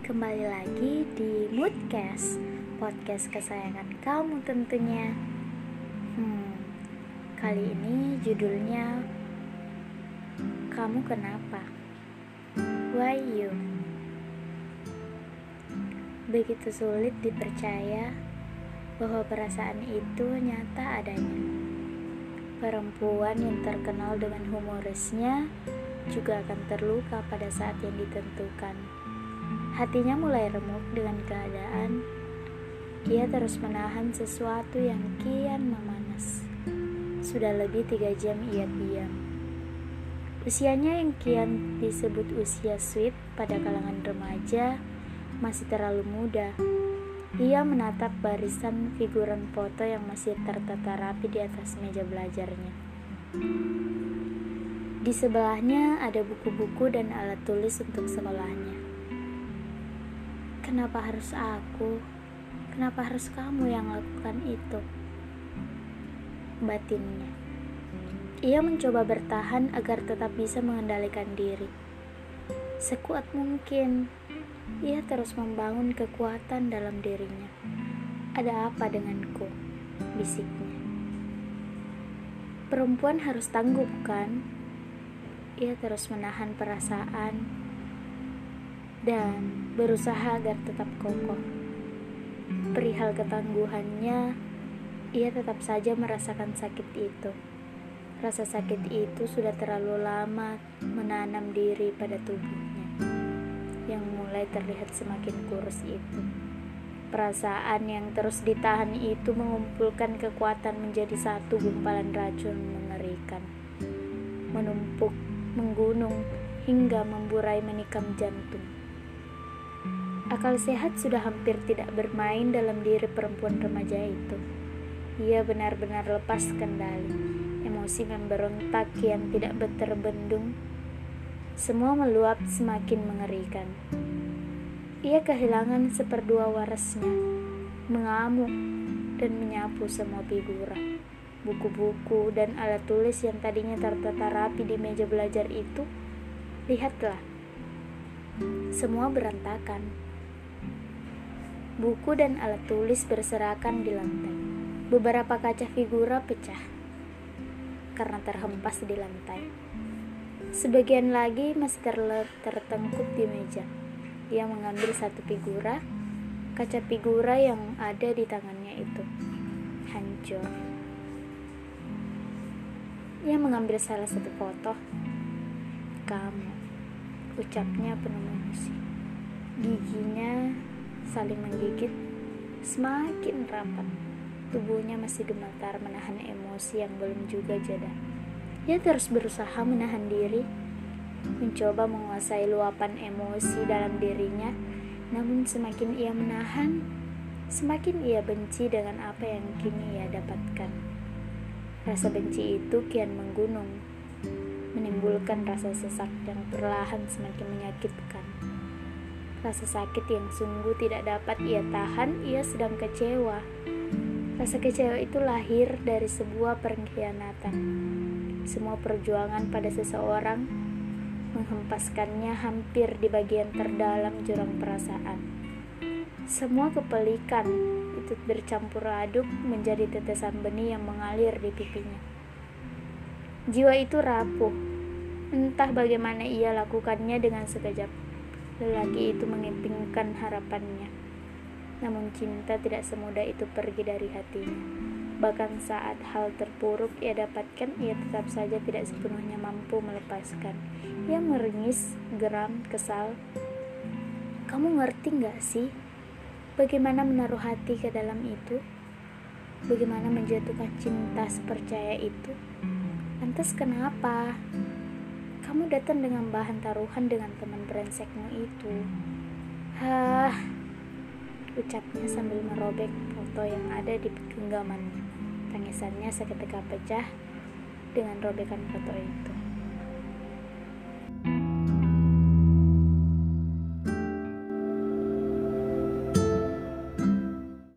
kembali lagi di Moodcast Podcast kesayangan kamu tentunya Hmm, kali ini judulnya Kamu Kenapa? Why You? Begitu sulit dipercaya bahwa perasaan itu nyata adanya Perempuan yang terkenal dengan humorisnya juga akan terluka pada saat yang ditentukan Hatinya mulai remuk dengan keadaan. Ia terus menahan sesuatu yang kian memanas. Sudah lebih tiga jam ia diam. Usianya yang kian disebut usia sweet pada kalangan remaja masih terlalu muda. Ia menatap barisan figuran foto yang masih tertata rapi di atas meja belajarnya. Di sebelahnya ada buku-buku dan alat tulis untuk sekolahnya. Kenapa harus aku? Kenapa harus kamu yang lakukan itu? Batinnya. Ia mencoba bertahan agar tetap bisa mengendalikan diri. Sekuat mungkin, ia terus membangun kekuatan dalam dirinya. Ada apa denganku? Bisiknya. Perempuan harus tangguh, kan? Ia terus menahan perasaan dan berusaha agar tetap kokoh. Perihal ketangguhannya, ia tetap saja merasakan sakit itu. Rasa sakit itu sudah terlalu lama menanam diri pada tubuhnya, yang mulai terlihat semakin kurus itu. Perasaan yang terus ditahan itu mengumpulkan kekuatan menjadi satu gumpalan racun mengerikan, menumpuk, menggunung, hingga memburai menikam jantung. Akal sehat sudah hampir tidak bermain dalam diri perempuan remaja itu. Ia benar-benar lepas kendali. Emosi memberontak yang tidak terbendung. Semua meluap semakin mengerikan. Ia kehilangan seperdua warasnya, mengamuk dan menyapu semua figura. Buku-buku dan alat tulis yang tadinya tertata rapi di meja belajar itu, lihatlah, semua berantakan. Buku dan alat tulis berserakan di lantai. Beberapa kaca figura pecah karena terhempas di lantai. Sebagian lagi masih tertengkup di meja. Ia mengambil satu figura, kaca figura yang ada di tangannya itu hancur. Ia mengambil salah satu foto. Kamu, ucapnya penuh emosi. Giginya saling menggigit semakin rapat. Tubuhnya masih gemetar menahan emosi yang belum juga jeda. Ia terus berusaha menahan diri, mencoba menguasai luapan emosi dalam dirinya, namun semakin ia menahan, semakin ia benci dengan apa yang kini ia dapatkan. Rasa benci itu kian menggunung, menimbulkan rasa sesak yang perlahan semakin menyakitkan. Rasa sakit yang sungguh tidak dapat ia tahan, ia sedang kecewa. Rasa kecewa itu lahir dari sebuah pengkhianatan. Semua perjuangan pada seseorang menghempaskannya hampir di bagian terdalam jurang perasaan. Semua kepelikan itu bercampur aduk menjadi tetesan benih yang mengalir di pipinya. Jiwa itu rapuh, entah bagaimana ia lakukannya dengan sekejap Lelaki itu mengimpingkan harapannya. Namun cinta tidak semudah itu pergi dari hatinya. Bahkan saat hal terpuruk ia dapatkan, ia tetap saja tidak sepenuhnya mampu melepaskan. Ia meringis, geram, kesal. Kamu ngerti gak sih? Bagaimana menaruh hati ke dalam itu? Bagaimana menjatuhkan cinta sepercaya itu? Lantas kenapa? kamu datang dengan bahan taruhan dengan teman brengsekmu itu. Hah, ucapnya sambil merobek foto yang ada di genggamannya. Tangisannya seketika pecah dengan robekan foto itu.